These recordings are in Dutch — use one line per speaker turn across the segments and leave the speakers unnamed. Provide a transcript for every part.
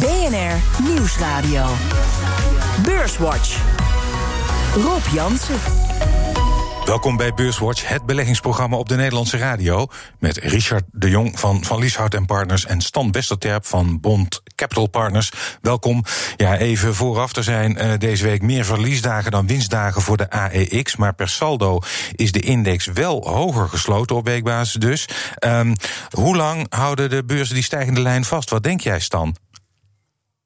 BNR Nieuwsradio. Beurswatch. Rob Jansen.
Welkom bij Beurswatch, het beleggingsprogramma op de Nederlandse radio. Met Richard de Jong van Van Lieshout en Partners en Stan Westerterp van Bond Capital Partners. Welkom. Ja, even vooraf, er zijn uh, deze week meer verliesdagen dan winstdagen voor de AEX. Maar per saldo is de index wel hoger gesloten op weekbasis dus. Um, hoe lang houden de beurzen die stijgende lijn vast? Wat denk jij, Stan?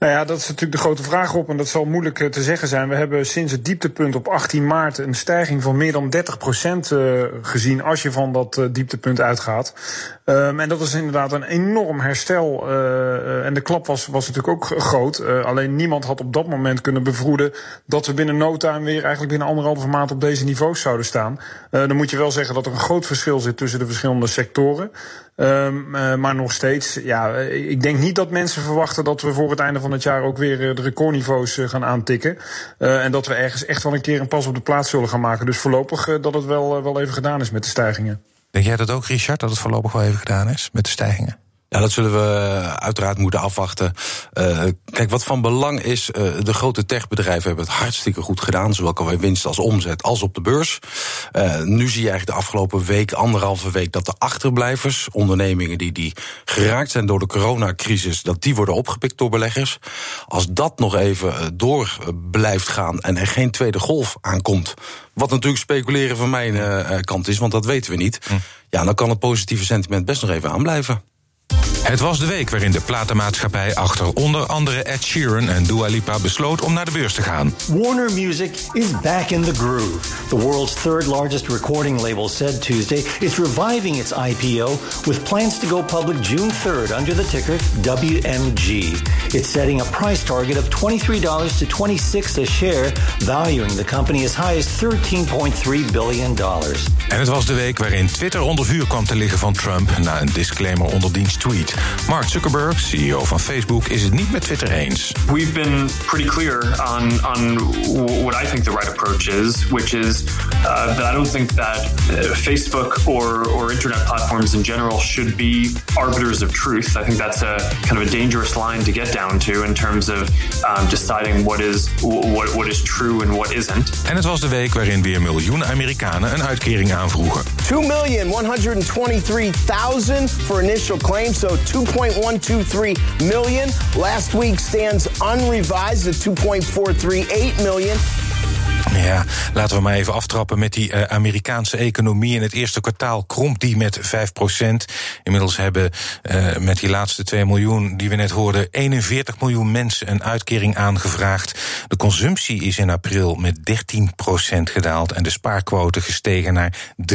Nou ja, dat is natuurlijk de grote vraag op en dat zal moeilijk te zeggen zijn. We hebben sinds het dieptepunt op 18 maart een stijging van meer dan 30 procent gezien als je van dat dieptepunt uitgaat. Um, en dat is inderdaad een enorm herstel. En de klap was, was natuurlijk ook groot. Alleen niemand had op dat moment kunnen bevroeden dat we binnen no time weer eigenlijk binnen anderhalve maand op deze niveaus zouden staan. Dan moet je wel zeggen dat er een groot verschil zit tussen de verschillende sectoren. Um, maar nog steeds, ja, ik denk niet dat mensen verwachten dat we voor het einde van het jaar ook weer de recordniveaus gaan aantikken. en dat we ergens echt wel een keer een pas op de plaats zullen gaan maken. Dus voorlopig dat het wel, wel even gedaan is met de stijgingen.
Denk jij dat ook, Richard, dat het voorlopig wel even gedaan is met de stijgingen?
Ja, dat zullen we uiteraard moeten afwachten. Uh, kijk, wat van belang is, uh, de grote techbedrijven hebben het hartstikke goed gedaan, zowel qua winst als omzet als op de beurs. Uh, nu zie je eigenlijk de afgelopen week, anderhalve week, dat de achterblijvers, ondernemingen die, die geraakt zijn door de coronacrisis, dat die worden opgepikt door beleggers. Als dat nog even door blijft gaan en er geen tweede golf aankomt, wat natuurlijk speculeren van mijn kant is, want dat weten we niet. Hm. Ja, dan kan het positieve sentiment best nog even aanblijven.
Het was de week waarin de platenmaatschappij achter onder andere Ed Sheeran en Dua Lipa besloot om naar de beurs te gaan.
Warner Music is back in the groove. The world's third largest recording label said Tuesday it's reviving its IPO with plans to go public June 3rd under the ticker WMG. It's setting a price target of $23 to 26 a share, valuing the company as high as 13.3 billion dollars.
En het was de week waarin Twitter onder vuur kwam te liggen van Trump na een disclaimer onder diens tweet. Mark Zuckerberg, CEO van Facebook, is het niet met Twitter eens.
We've been pretty clear on on what I think the right approach is, which is uh, that I don't think that uh, Facebook or or internet platforms in general should be arbiters of truth. I think that's a kind of a dangerous line to get down to in terms of um, deciding what is what what is true and what isn't.
En het was de week waarin weer miljoenen Amerikanen een uitkering aanvroegen.
2,123,000 for initial claims, so 2.123 million. Last week stands unrevised at 2.438 million.
Ja, laten we maar even aftrappen met die uh, Amerikaanse economie. In het eerste kwartaal kromp die met 5% Inmiddels hebben uh, met die laatste 2 miljoen die we net hoorden... 41 miljoen mensen een uitkering aangevraagd. De consumptie is in april met 13% gedaald... en de spaarquote gestegen naar 33%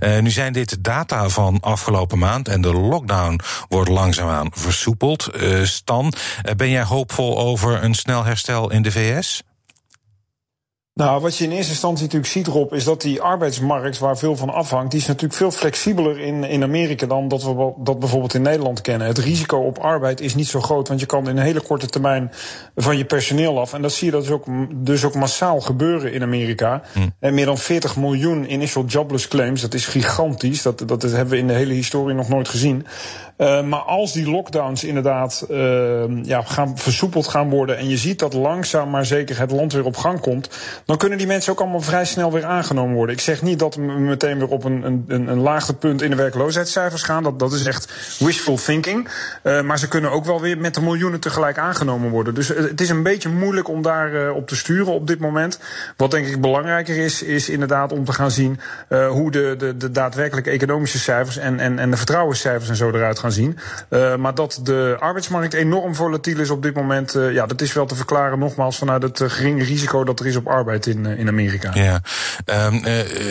uh, Nu zijn dit data van afgelopen maand... en de lockdown wordt langzaamaan versoepeld. Stan, ben jij hoopvol over een snel herstel in de VS?
Nou, wat je in eerste instantie natuurlijk ziet, Rob, is dat die arbeidsmarkt waar veel van afhangt, die is natuurlijk veel flexibeler in, in Amerika dan dat we dat bijvoorbeeld in Nederland kennen. Het risico op arbeid is niet zo groot, want je kan in een hele korte termijn van je personeel af. En dat zie je dus ook, dus ook massaal gebeuren in Amerika. Hm. En meer dan 40 miljoen initial jobless claims, dat is gigantisch. Dat, dat hebben we in de hele historie nog nooit gezien. Uh, maar als die lockdowns inderdaad uh, ja, gaan, versoepeld gaan worden en je ziet dat langzaam maar zeker het land weer op gang komt, dan kunnen die mensen ook allemaal vrij snel weer aangenomen worden. Ik zeg niet dat we meteen weer op een, een, een laagtepunt in de werkloosheidscijfers gaan. Dat, dat is echt wishful thinking. Uh, maar ze kunnen ook wel weer met de miljoenen tegelijk aangenomen worden. Dus het is een beetje moeilijk om daar op te sturen op dit moment. Wat denk ik belangrijker is, is inderdaad om te gaan zien hoe de, de, de daadwerkelijke economische cijfers en, en, en de vertrouwenscijfers en zo eruit gaan zien. Uh, maar dat de arbeidsmarkt enorm volatiel is op dit moment, uh, ja, dat is wel te verklaren nogmaals vanuit het uh, geringe risico dat er is op arbeid in, in Amerika.
Ja, um,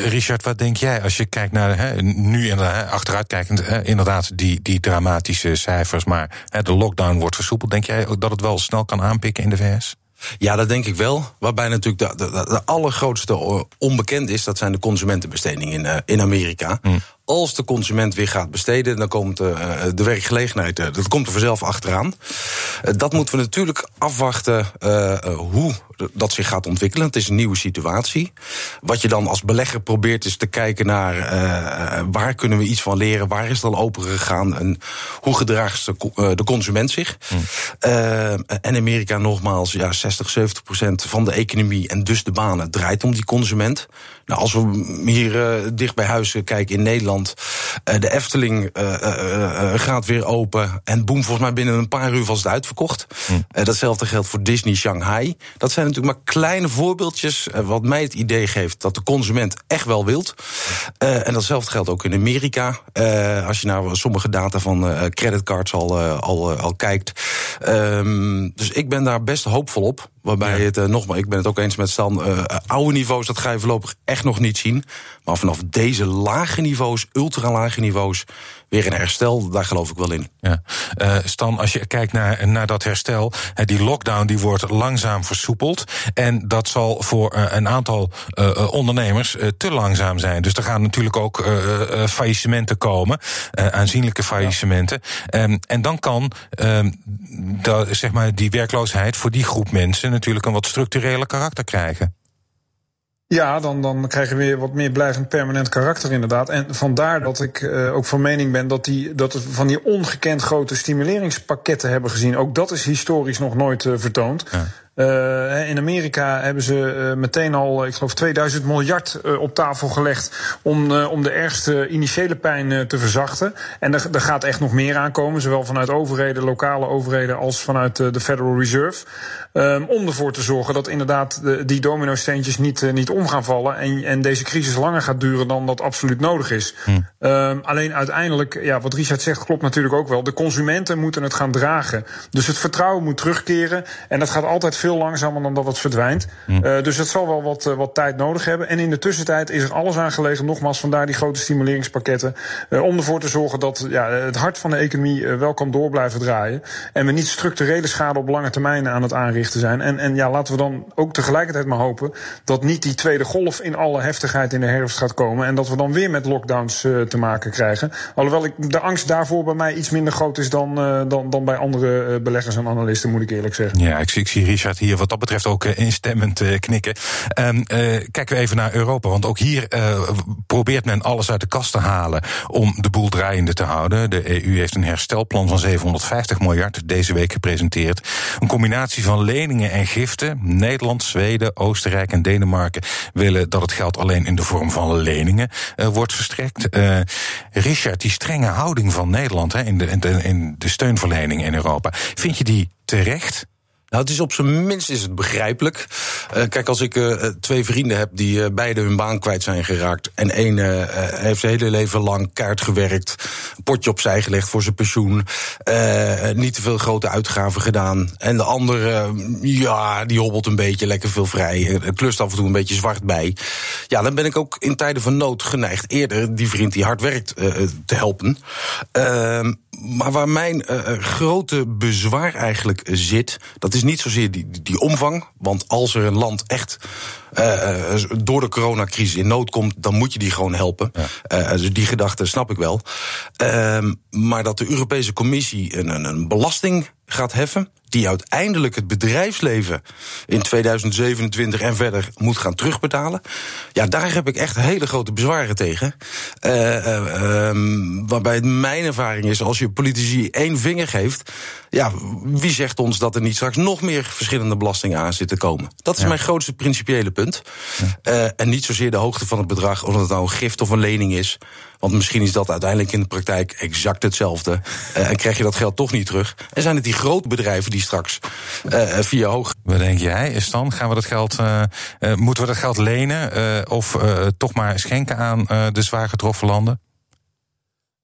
Richard, wat denk jij als je kijkt naar he, nu inderdaad, achteruitkijkend, he, inderdaad die, die dramatische cijfers, maar he, de lockdown wordt versoepeld. Denk jij ook dat het wel snel kan aanpikken in de VS?
Ja, dat denk ik wel. Waarbij natuurlijk de, de, de allergrootste onbekend is, dat zijn de consumentenbestedingen in, uh, in Amerika. Mm. Als de consument weer gaat besteden, dan komt de werkgelegenheid, dat komt er vanzelf achteraan. dat moeten we natuurlijk afwachten hoe dat zich gaat ontwikkelen. Het is een nieuwe situatie. Wat je dan als belegger probeert is te kijken naar uh, waar kunnen we iets van leren, waar is het al open gegaan en hoe gedraagt de, de consument zich. Hmm. Uh, en Amerika nogmaals, ja, 60, 70 procent van de economie en dus de banen draait om die consument. Nou, als we hier uh, dicht bij huis kijken in Nederland, uh, de Efteling gaat weer open. En boem, volgens mij binnen een paar uur was het uitverkocht. Hm. datzelfde geldt voor Disney Shanghai. Dat zijn natuurlijk maar kleine voorbeeldjes, wat mij het idee geeft dat de consument echt wel wilt. en datzelfde geldt ook in Amerika. als je naar sommige data van creditcards al, al, al kijkt. Um, dus ik ben daar best hoopvol op. Waarbij ja. het, uh, nogmaals, ik ben het ook eens met Stan, uh, oude niveaus, dat ga je voorlopig echt nog niet zien. Maar vanaf deze lage niveaus, ultralage niveaus, weer een herstel, daar geloof ik wel in.
Ja. Uh, Stan, als je kijkt naar, naar dat herstel, die lockdown die wordt langzaam versoepeld. En dat zal voor een aantal ondernemers te langzaam zijn. Dus er gaan natuurlijk ook faillissementen komen, aanzienlijke faillissementen. Ja. Um, en dan kan um, dat, zeg maar, die werkloosheid voor die groep mensen natuurlijk een wat structurele karakter krijgen.
Ja, dan, dan krijg je weer wat meer blijvend permanent karakter inderdaad. En vandaar dat ik uh, ook van mening ben dat, die, dat we van die ongekend grote stimuleringspakketten hebben gezien. Ook dat is historisch nog nooit uh, vertoond. Ja. Uh, in Amerika hebben ze uh, meteen al, ik geloof, 2000 miljard op tafel gelegd om, om de ergste initiële pijn te verzachten. En er, er gaat echt nog meer aankomen, zowel vanuit overheden, lokale overheden, als vanuit de Federal Reserve. Um, om ervoor te zorgen dat inderdaad de, die domino-steentjes niet, niet om gaan vallen en, en deze crisis langer gaat duren dan dat absoluut nodig is. Hm. Um, alleen uiteindelijk, ja, wat Richard zegt, klopt natuurlijk ook wel. De consumenten moeten het gaan dragen. Dus het vertrouwen moet terugkeren. En dat gaat altijd veel langzamer dan dat het verdwijnt. Mm. Uh, dus het zal wel wat, uh, wat tijd nodig hebben. En in de tussentijd is er alles aangelegen, nogmaals, vandaar die grote stimuleringspakketten. Uh, om ervoor te zorgen dat ja, het hart van de economie wel kan door blijven draaien. En we niet structurele schade op lange termijn aan het aanrichten zijn. En, en ja, laten we dan ook tegelijkertijd maar hopen dat niet die tweede golf in alle heftigheid in de herfst gaat komen. En dat we dan weer met lockdowns te maken krijgen. Alhoewel ik, de angst daarvoor bij mij iets minder groot is dan, dan, dan bij andere beleggers en analisten, moet ik eerlijk zeggen.
Ja, ik zie, ik zie Richard hier wat dat betreft ook uh, instemmend uh, knikken. Um, uh, kijken we even naar Europa, want ook hier probeert men alles uit de kast te halen om de boel draaiende te houden. De EU heeft een herstelplan van 750 miljard deze week gepresenteerd. Een combinatie van leningen en giften. Nederland, Zweden, Oostenrijk en Denemarken willen dat het geld alleen in de vorm van leningen wordt verstrekt. Richard, die strenge houding van Nederland in, de, in de steunverlening in Europa, vind je die terecht?
Nou, het is op zijn minst is het begrijpelijk. Uh, kijk, als ik uh, twee vrienden heb die uh, beide hun baan kwijt zijn geraakt. En één heeft zijn hele leven lang kaart gewerkt. Een potje opzij gelegd voor zijn pensioen. niet te veel grote uitgaven gedaan. En de andere, ja, die hobbelt een beetje lekker veel vrij. Klust af en toe een beetje zwart bij. Ja, dan ben ik ook in tijden van nood geneigd eerder die vriend die hard werkt te helpen. Maar waar mijn grote bezwaar eigenlijk zit, dat is niet zozeer die, die omvang. Want als er een land echt uh, door de coronacrisis in nood komt, dan moet je die gewoon helpen. Ja. Uh, dus die gedachte snap ik wel. Uh, maar dat de Europese Commissie een, een, een belasting gaat heffen die uiteindelijk het bedrijfsleven in 2027 en verder moet gaan terugbetalen. Ja, daar heb ik echt hele grote bezwaren tegen. Uh, uh, um, waarbij mijn ervaring is, als je politici één vinger geeft, ja, wie zegt ons dat er niet straks nog meer verschillende belastingen aan zitten komen? Dat is ja. mijn grootste principiële punt. Uh, en niet zozeer de hoogte van het bedrag, of het nou een gift of een lening is. Want misschien is dat uiteindelijk in de praktijk exact hetzelfde. Uh, en krijg je dat geld toch niet terug. En zijn het die grote bedrijven die straks uh, via hoog.
Wat denk jij, is dan? Gaan we dat geld, moeten we dat geld lenen of toch maar schenken aan de zwaar getroffen landen?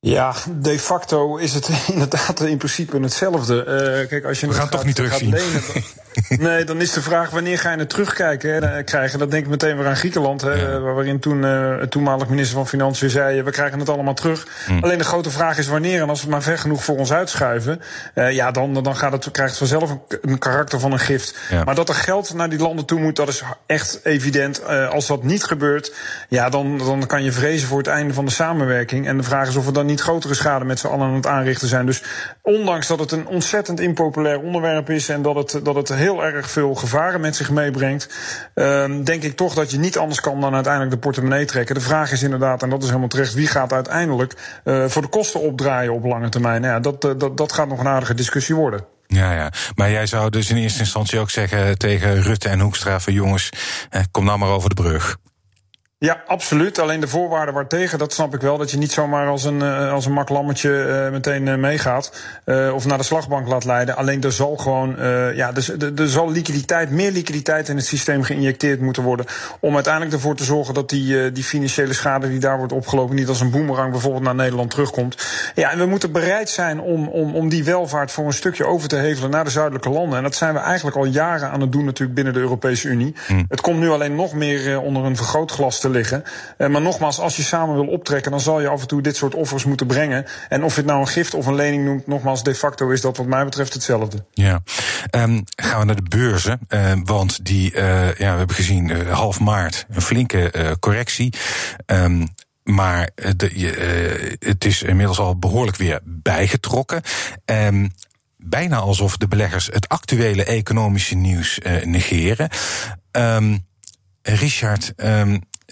Ja, de facto is het inderdaad in principe hetzelfde. Uh, kijk, als je
We gaan
gaat,
toch niet terugzien.
Lenen, nee, dan is de vraag wanneer ga je het terugkijken hè, krijgen. Dat denk ik meteen weer aan Griekenland. Hè, ja. Waarin toen uh, het toenmalig minister van Financiën zei... we krijgen het allemaal terug. Hm. Alleen de grote vraag is wanneer. En als we het maar ver genoeg voor ons uitschuiven... Uh, ja, dan, dan gaat het, krijgt het vanzelf een, een karakter van een gift. Ja. Maar dat er geld naar die landen toe moet, dat is echt evident. als dat niet gebeurt, ja, dan, dan kan je vrezen voor het einde van de samenwerking. En de vraag is of we dan niet grotere schade met z'n allen aan het aanrichten zijn. Dus ondanks dat het een ontzettend impopulair onderwerp is en dat het, dat het heel erg veel gevaren met zich meebrengt, uh, denk ik toch dat je niet anders kan dan uiteindelijk de portemonnee trekken. De vraag is inderdaad, en dat is helemaal terecht, wie gaat uiteindelijk uh, voor de kosten opdraaien op lange termijn? Nou ja, dat, uh, dat, dat gaat nog een aardige discussie worden.
Ja, ja. Maar jij zou dus in eerste instantie ook zeggen tegen Rutte en Hoekstra van jongens, eh, kom nou maar over de brug.
Ja, absoluut. Alleen de voorwaarden waartegen, dat snap ik wel. Dat je niet zomaar als een, uh, als een maklammetje uh, meteen uh, meegaat. of naar de slagbank laat leiden. Alleen er zal gewoon, ja, dus, er zal liquiditeit, meer liquiditeit in het systeem geïnjecteerd moeten worden. Om uiteindelijk ervoor te zorgen dat die, die financiële schade die daar wordt opgelopen. niet als een boemerang bijvoorbeeld naar Nederland terugkomt. Ja, en we moeten bereid zijn om, om, om die welvaart voor een stukje over te hevelen naar de zuidelijke landen. En dat zijn we eigenlijk al jaren aan het doen, natuurlijk binnen de Europese Unie. Mm. Het komt nu alleen nog meer onder een vergrootglas te liggen. Uh, maar nogmaals, als je samen wil optrekken, dan zal je af en toe dit soort offers moeten brengen. En of je het nou een gift of een lening noemt, nogmaals, de facto is dat wat mij betreft hetzelfde.
Ja, um, gaan we naar de beurzen. Uh, want die, uh, ja, we hebben gezien half maart een flinke correctie. Um, maar de, het is inmiddels al behoorlijk weer bijgetrokken. Um, bijna alsof de beleggers het actuele economische nieuws negeren. Richard,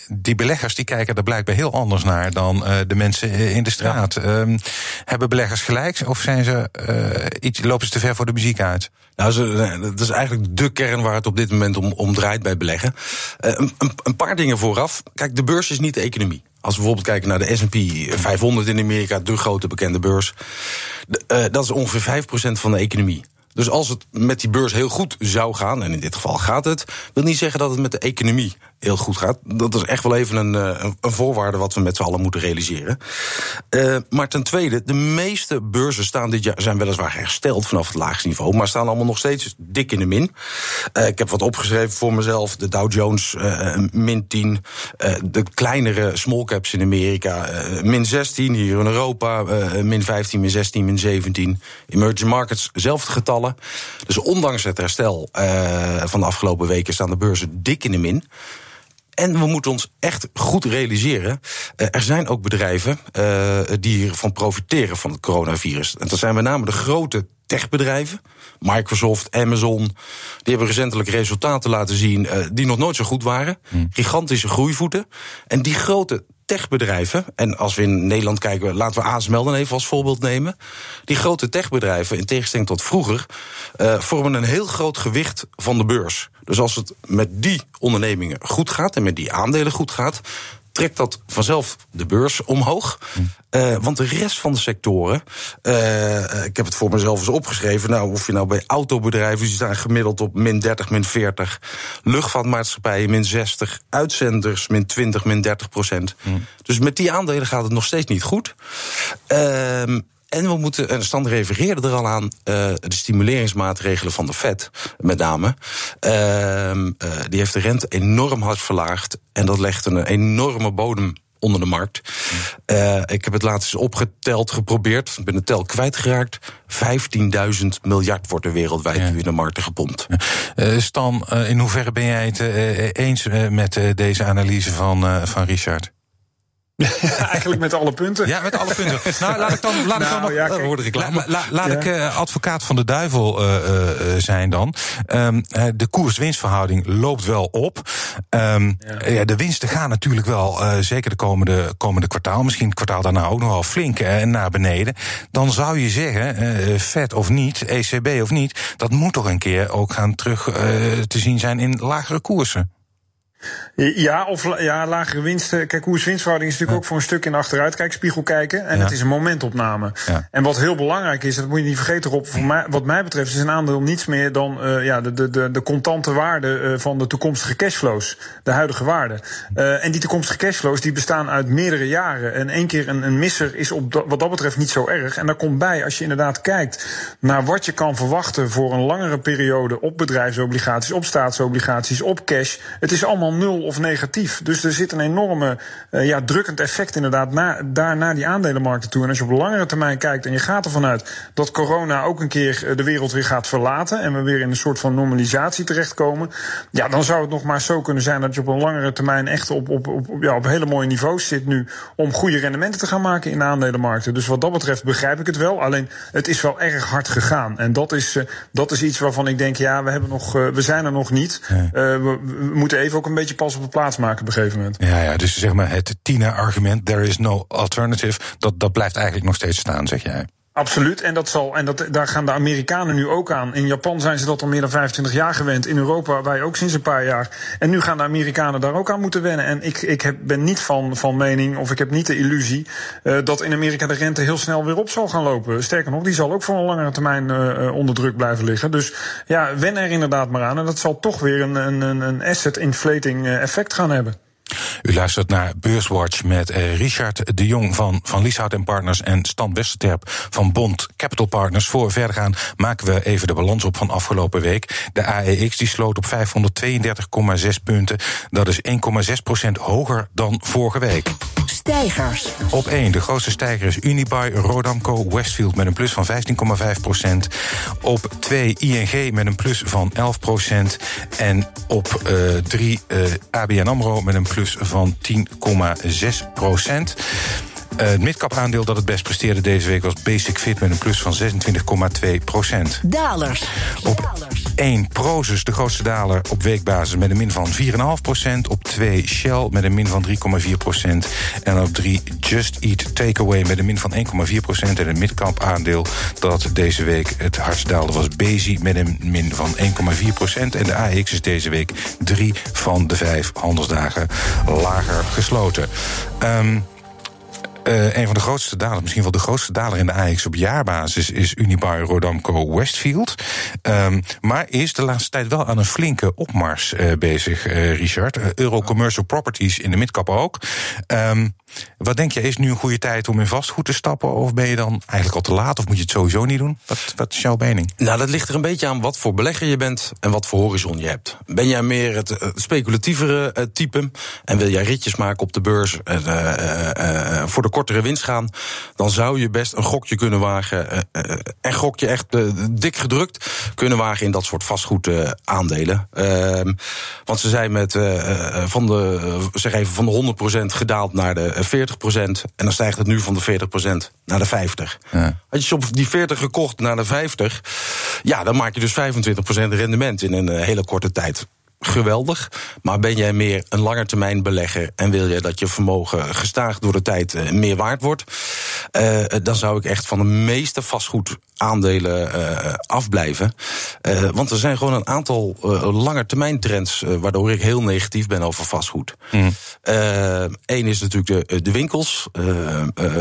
die beleggers die kijken er blijkbaar heel anders naar dan uh, de mensen in de straat. Ja. Um, hebben beleggers gelijk of zijn ze, uh, iets, lopen ze te ver voor de muziek uit?
Nou, ze, dat is eigenlijk de kern waar het op dit moment om, om draait bij beleggen. Uh, een, een, paar dingen vooraf. Kijk, de beurs is niet de economie. Als we bijvoorbeeld kijken naar de S&P 500 in Amerika, de grote bekende beurs. De, dat is ongeveer 5% van de economie. Dus als het met die beurs heel goed zou gaan, en in dit geval gaat het, wil niet zeggen dat het met de economie heel goed gaat. Dat is echt wel even een, een, een voorwaarde wat we met z'n allen moeten realiseren. Uh, maar ten tweede, de meeste beurzen staan dit jaar, zijn weliswaar hersteld vanaf het laagste niveau, maar staan allemaal nog steeds dik in de min. Uh, ik heb wat opgeschreven voor mezelf. De Dow Jones min 10, de kleinere small caps in Amerika min 16, hier in Europa min 15, min 16, min 17. Emerging markets, zelfde getallen. Dus ondanks het herstel van de afgelopen weken staan de beurzen dik in de min. En we moeten ons echt goed realiseren. Uh, er zijn ook bedrijven uh, die hiervan profiteren van het coronavirus. En dat zijn met name de grote techbedrijven. Microsoft, Amazon. Die hebben recentelijk resultaten laten zien uh, die nog nooit zo goed waren. Hmm. Gigantische groeivoeten. En die grote techbedrijven, en als we in Nederland kijken, laten we ASML dan even als voorbeeld nemen. Die grote techbedrijven, in tegenstelling tot vroeger, uh, vormen een heel groot gewicht van de beurs. Dus als het met die ondernemingen goed gaat en met die aandelen goed gaat, trekt dat vanzelf de beurs omhoog. Uh, want de rest van de sectoren, uh, ik heb het voor mezelf eens opgeschreven. Nou, of je nou bij autobedrijven, die staan gemiddeld op min 30, min 40. Luchtvaartmaatschappijen min 60. Uitzenders min 20, min 30 procent. Mm. Dus met die aandelen gaat het nog steeds niet goed. Uh, en we moeten, en Stan refereerde er al aan, uh, de stimuleringsmaatregelen van de Fed, met name. Uh, uh, die heeft de rente enorm hard verlaagd. En dat legt een enorme bodem onder de markt. Uh, ik heb het laatst eens opgeteld, geprobeerd. Ik ben de tel kwijtgeraakt. 15.000 miljard wordt er wereldwijd ja. nu in de markten gepompt.
Stan, in hoeverre ben jij het eens met deze analyse van, van Richard?
Ja, eigenlijk met alle punten.
Ja, met alle punten. Nou, laat ik dan, laat nou, ik dan nog, ja, kijk, worden reclame. La, la, laat ja. ik uh, advocaat van de duivel uh, uh, zijn dan. Um, de koers-winstverhouding loopt wel op. Um, ja. ja. de winsten gaan natuurlijk wel, zeker de komende, komende kwartaal, misschien het kwartaal daarna ook nog wel flink naar beneden. Dan zou je zeggen, vet of niet, ECB of niet, dat moet toch een keer ook gaan terug te zien zijn in lagere koersen.
Ja, of ja, lagere winsten. Kijk, koers-winstverhouding is natuurlijk ook voor een stuk in de achteruitkijkspiegel kijken. En het is een momentopname. En wat heel belangrijk is, dat moet je niet vergeten, Rob. Voor mij, wat mij betreft is een aandeel niets meer dan uh, ja, de, de, de, de contante waarde uh, van de toekomstige cashflows. De huidige waarde. Uh, en die toekomstige cashflows die bestaan uit meerdere jaren. En één keer een, een misser is op wat dat betreft niet zo erg. En daar komt bij, als je inderdaad kijkt naar wat je kan verwachten voor een langere periode op bedrijfsobligaties, op staatsobligaties, op cash. Het is allemaal nul of negatief. Dus er zit een enorme uh, ja, drukkend effect inderdaad na, daar naar die aandelenmarkten toe. En als je op langere termijn kijkt en je gaat ervan uit dat corona ook een keer eh, de wereld weer gaat verlaten en we weer in een soort van normalisatie terechtkomen, ja, dan zou het nog maar zo kunnen zijn dat je op een langere termijn echt op, op, op, ja, op hele mooie niveaus zit nu om goede rendementen te gaan maken in de aandelenmarkten. Dus wat dat betreft begrijp ik het wel. Alleen het is wel erg hard gegaan. En dat is, uh, dat is iets waarvan ik denk, ja, we, hebben nog, uh, we zijn er nog niet. We, we, moeten even ook een beetje pas op de plaats maken op een gegeven moment.
Ja, ja dus zeg maar het Tina-argument, there is no alternative, dat, dat blijft eigenlijk nog steeds staan, zeg jij.
Absoluut, en, dat zal, en dat, daar gaan de Amerikanen nu ook aan. In Japan zijn ze dat al meer dan 25 jaar gewend. In Europa wij ook sinds een paar jaar. En nu gaan de Amerikanen daar ook aan moeten wennen. En ik, ik heb, ben niet van, van mening, of ik heb niet de illusie... Uh, dat in Amerika de rente heel snel weer op zal gaan lopen. Sterker nog, die zal ook voor een langere termijn uh, onder druk blijven liggen. Dus ja, wen er inderdaad maar aan. En dat zal toch weer een, een, een asset inflating effect gaan hebben.
U luistert naar Beurswatch met eh, Richard de Jong van, van Lieshout Partners en Stan Westerterp van Bond Capital Partners. Voor we verder gaan maken we even de balans op van afgelopen week. De AEX die sloot op 532,6 punten. Dat is 1,6% hoger dan vorige week.
Stijgers.
Op 1, de grootste stijger is Unibuy, Rodamco, Westfield met een plus van 15,5% Op 2, ING met een plus van 11% En op 3, uh, uh, ABN AMRO met een plus van 10,6 procent. Uh, het midcap aandeel dat het best presteerde deze week was Basic Fit met een plus van 26,2 procent.
Dalers.
Op 1 Prozus, de grootste daler op weekbasis met een min van 4,5 procent. Op 2 Shell met een min van 3,4 procent. En op 3 Just Eat Takeaway met een min van 1,4 procent. En het midcap aandeel dat deze week het hardst daalde was Bezi met een min van 1,4 procent. En de AX is deze week drie van de vijf handelsdagen lager gesloten. Um, uh, een van de grootste dalers, misschien wel de grootste daler in de AX op jaarbasis, is Unibail Rodamco Westfield. Um, maar is de laatste tijd wel aan een flinke opmars uh, bezig, uh, Richard. Euro Commercial Properties in de midcap ook. Um, wat denk je, is nu een goede tijd om in vastgoed te stappen? Of ben je dan eigenlijk al te laat? Of moet je het sowieso niet doen? Wat, wat is jouw mening?
Nou, dat ligt er een beetje aan wat voor belegger je bent en wat voor horizon je hebt. Ben jij meer het speculatievere type en wil jij ritjes maken op de beurs voor de kortere winst gaan, dan zou je best een gokje kunnen wagen. en gokje echt dik gedrukt kunnen wagen in dat soort vastgoedaandelen. Ehm, want ze zijn met van de, zeg even, van de 100% gedaald naar de 40% En dan stijgt het nu van de 40% naar de 50. Ja. Had je op die 40 gekocht naar de 50, ja, dan maak je dus 25% rendement in een hele korte tijd geweldig. Maar ben jij meer een langetermijn belegger en wil je dat je vermogen gestaag door de tijd meer waard wordt, uh, dan zou ik echt van de meeste vastgoedaandelen uh, afblijven. Uh, want er zijn gewoon een aantal langetermijntrends waardoor ik heel negatief ben over vastgoed. Mm. Eén is natuurlijk de, de winkels.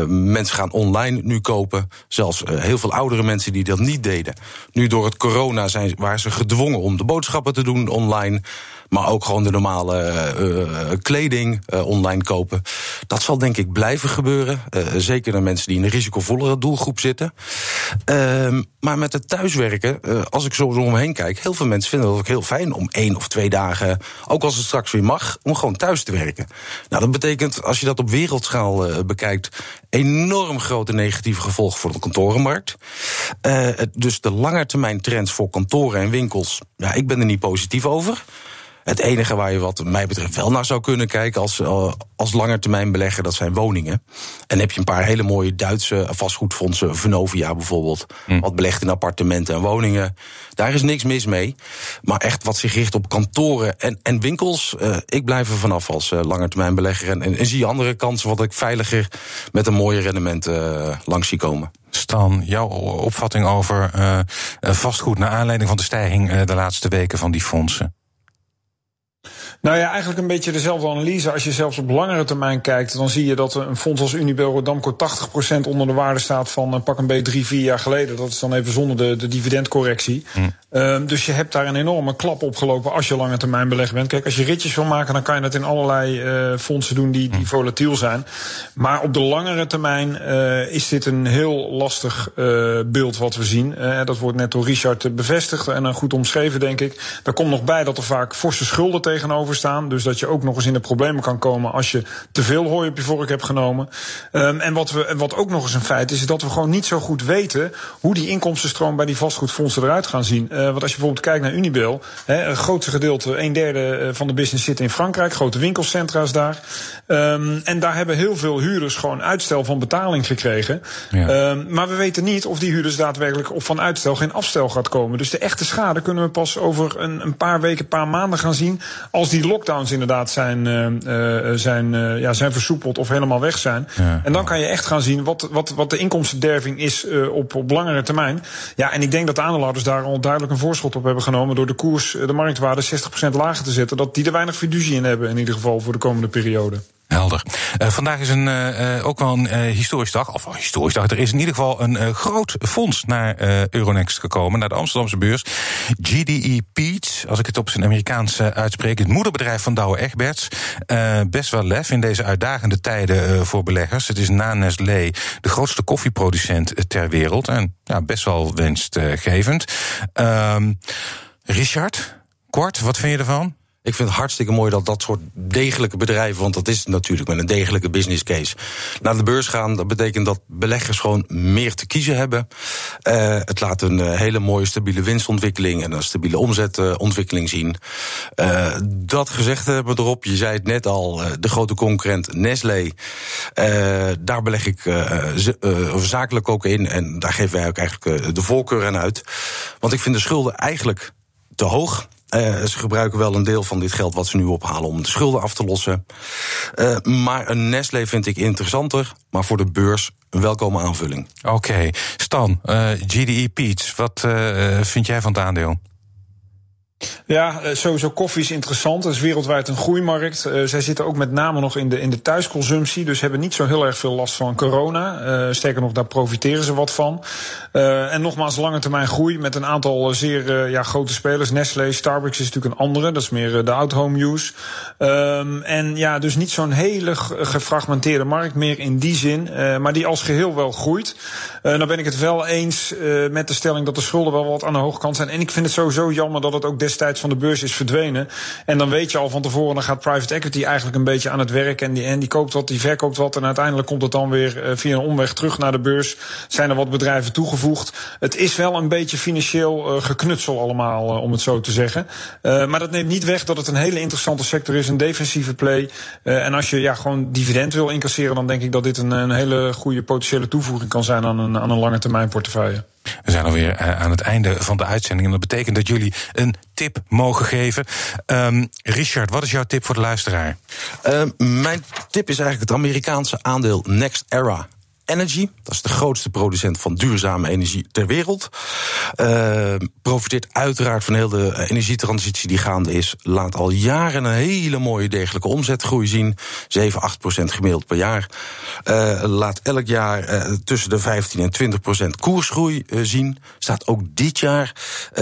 mensen gaan online nu kopen. Zelfs heel veel oudere mensen die dat niet deden. Nu door het corona zijn, waren ze gedwongen om de boodschappen te doen online. Maar ook gewoon de normale uh, kleding uh, online kopen. Dat zal denk ik blijven gebeuren. Zeker de mensen die in een risicovollere doelgroep zitten. Ehm, maar met het thuiswerken, als ik zo omheen kijk, heel veel mensen vinden het ook heel fijn om één of twee dagen, ook als het straks weer mag, om gewoon thuis te werken. Nou, dat betekent, als je dat op wereldschaal bekijkt, enorm grote negatieve gevolgen voor de kantorenmarkt. dus de langetermijn trends voor kantoren en winkels, ja, ik ben er niet positief over. Het enige waar je wat mij betreft wel naar zou kunnen kijken als, uh, als langetermijn belegger, dat zijn woningen. En heb je een paar hele mooie Duitse vastgoedfondsen, Venovia bijvoorbeeld, hm. wat belegt in appartementen en woningen. Daar is niks mis mee. Maar echt wat zich richt op kantoren en, en winkels, uh, ik blijf er vanaf als uh, langetermijn belegger. En, en, en, zie andere kansen wat ik veiliger met een mooie rendement langs zie komen.
Stan, jouw opvatting over vastgoed naar aanleiding van de stijging de laatste weken van die fondsen?
Nou ja, eigenlijk een beetje dezelfde analyse. Als je zelfs op langere termijn kijkt, dan zie je dat een fonds als Unibail Rodamco 80% onder de waarde staat van uh, pak een beetje drie, vier jaar geleden. Dat is dan even zonder de, de dividendcorrectie. Hm. Uh, dus je hebt daar een enorme klap opgelopen als je lange termijn belegd bent. Kijk, als je ritjes wil maken, dan kan je dat in allerlei uh, fondsen doen die, die hm. volatiel zijn. Maar op de langere termijn uh, is dit een heel lastig beeld wat we zien. dat wordt net door Richard bevestigd en goed omschreven, denk ik. Daar komt nog bij dat er vaak forse schulden tegenover staan. Dus dat je ook nog eens in de problemen kan komen als je te veel hooi op je vork hebt genomen. Um, en wat, we, wat ook nog eens een feit is, is dat we gewoon niet zo goed weten hoe die inkomstenstroom bij die vastgoedfondsen eruit gaan zien. Uh, want als je bijvoorbeeld kijkt naar Unibail, een grootste gedeelte, een derde eh, van de business zit in Frankrijk, grote winkelcentra's daar. Um, en daar hebben heel veel huurders gewoon uitstel van betaling gekregen. Ja. Um, maar we weten niet of die huurders daadwerkelijk of van uitstel geen afstel gaat komen. Dus de echte schade kunnen we pas over een, een paar weken, een paar maanden gaan zien. Als die lockdowns inderdaad zijn, uh, zijn, uh, ja, zijn versoepeld of helemaal weg zijn. Ja. En dan kan je echt gaan zien wat, wat, wat de inkomstenderving is op, op langere termijn. Ja, en ik denk dat de aandeelhouders daar al duidelijk een voorschot op hebben genomen. door de koers, de marktwaarde 60% lager te zetten. Dat die er weinig fiducie in hebben in ieder geval voor de komende periode.
Helder. Uh, vandaag is een, uh, ook wel een historisch dag. Of historisch dag. Er is in ieder geval een groot fonds naar Euronext gekomen. Naar de Amsterdamse beurs. GDE Peach. Als ik het op zijn Amerikaans uitspreek. Het moederbedrijf van Douwe Egberts. best wel lef in deze uitdagende tijden voor beleggers. Het is na Nestlé de grootste koffieproducent ter wereld. En ja, best wel winstgevend. Ehm, Richard, kort, wat vind je ervan?
Ik vind het hartstikke mooi dat dat soort degelijke bedrijven, want dat is natuurlijk met een degelijke business case, naar de beurs gaan. Dat betekent dat beleggers gewoon meer te kiezen hebben. Uh, het laat een uh, hele mooie stabiele winstontwikkeling en een stabiele omzetontwikkeling zien. Uh, dat gezegd hebben we erop, je zei het net al, de grote concurrent Nestlé. daar beleg ik zakelijk ook in en daar geven wij ook eigenlijk de voorkeur aan uit. Want ik vind de schulden eigenlijk te hoog. Uh, ze gebruiken wel een deel van dit geld wat ze nu ophalen om de schulden af te lossen. Uh, maar een Nestlé vind ik interessanter, maar voor de beurs een welkome aanvulling.
Oké. Stan, uh, GDE Peach, wat vind jij van het aandeel?
Ja, eh, sowieso koffie is interessant. Het is wereldwijd een groeimarkt. Uh, zij zitten ook met name nog in de, in de thuisconsumptie. Dus hebben niet zo heel erg veel last van corona. Uh, sterker nog, daar profiteren ze wat van. En nogmaals, lange termijn groei met een aantal zeer ja, grote spelers. Nestlé, Starbucks is natuurlijk een andere. Dat is meer de out-home use. Um, en ja, dus niet zo'n hele gefragmenteerde markt meer in die zin. maar die als geheel wel groeit. Uh, nou ben ik het wel eens met de stelling dat de schulden wel wat aan de hoge kant zijn. En ik vind het sowieso jammer dat het ook destijds van de beurs is verdwenen. En dan weet je al van tevoren, dan gaat private equity eigenlijk een beetje aan het werk. En die, en die koopt wat, die verkoopt wat. En uiteindelijk komt het dan weer uh, via een omweg terug naar de beurs. Zijn er wat bedrijven toegevoegd. Het is wel een beetje financieel geknutsel allemaal, om het zo te zeggen. maar dat neemt niet weg dat het een hele interessante sector is. Een defensieve play. en als je ja, gewoon dividend wil incasseren, dan denk ik dat dit een, een hele goede potentiële toevoeging kan zijn aan een aan een lange termijn portefeuille.
We zijn alweer uh, aan het einde van de uitzending. En dat betekent dat jullie een tip mogen geven. Um, Richard, wat is jouw tip voor de luisteraar?
Uh, mijn tip is eigenlijk het Amerikaanse aandeel Next Era. Energy. Dat is de grootste producent van duurzame energie ter wereld. Uh, profiteert uiteraard van heel de energietransitie die gaande is. Laat al jaren een hele mooie degelijke omzetgroei zien. 7, 8 procent gemiddeld per jaar. Uh, laat elk jaar uh, tussen de 15 en 20 procent koersgroei zien. Staat ook dit jaar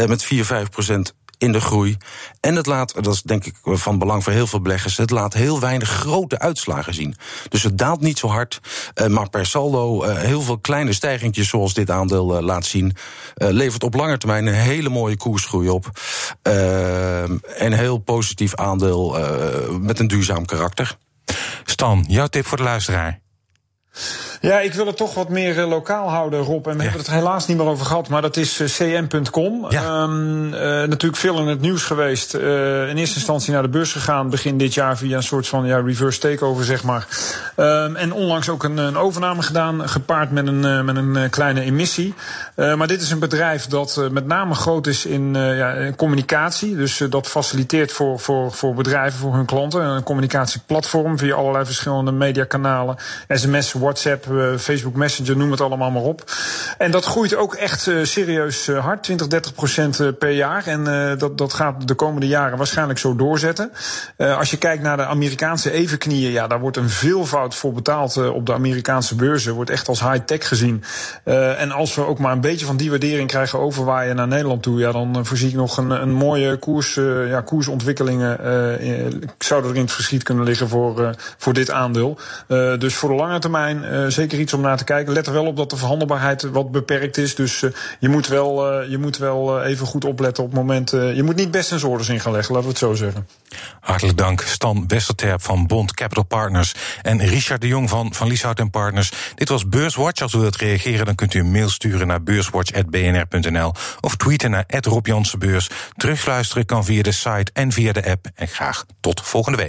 met 4, 5 procent in de groei. En het laat, dat is denk ik van belang voor heel veel beleggers, het laat heel weinig grote uitslagen zien. Dus het daalt niet zo hard, eh, maar per saldo eh, heel veel kleine stijgingjes zoals dit aandeel eh, laat zien, levert op lange termijn een hele mooie koersgroei op. en heel positief aandeel met een duurzaam karakter.
Stan, jouw tip voor de luisteraar?
Ja, ik wil het toch wat meer uh, lokaal houden, Rob. En we hebben het helaas niet meer over gehad, maar dat is uh, cm.com. Ja. Um, uh, natuurlijk veel in het nieuws geweest. in eerste instantie naar de beurs gegaan begin dit jaar via een soort van ja, reverse takeover, zeg maar. Um, en onlangs ook een, een, overname gedaan, gepaard met een, met een kleine emissie. maar dit is een bedrijf dat met name groot is in, ja, communicatie. Dus dat faciliteert voor, voor, voor bedrijven, voor hun klanten. Een communicatieplatform via allerlei verschillende mediakanalen. SMS, WhatsApp. Facebook Messenger, noem het allemaal maar op. En dat groeit ook echt serieus hard, 20, 30 procent per jaar. En dat, dat gaat de komende jaren waarschijnlijk zo doorzetten. als je kijkt naar de Amerikaanse evenknieën, ja, daar wordt een veelvoud voor betaald op de Amerikaanse beurzen. Wordt echt als high-tech gezien. en als we ook maar een beetje van die waardering krijgen overwaaien naar Nederland toe, ja, dan voorzie ik nog een, een mooie koers, ja, koersontwikkelingen. zouden er in het verschiet kunnen liggen voor, voor dit aandeel. dus voor de lange termijn zeker iets om naar te kijken. Let er wel op dat de verhandelbaarheid wat beperkt is. Dus je moet wel, je moet wel even goed opletten op het moment. je moet niet best orders in gaan leggen, laten we het zo zeggen.
Hartelijk dank, Stan Westerterp van Bond Capital Partners en Richard de Jong van Van Lieshout Partners. Dit was Beurswatch. Als u wilt reageren, dan kunt u een mail sturen naar beurswatch.bnr.nl of tweeten naar Rob Terugluisteren kan via de site en via de app. En graag tot volgende week.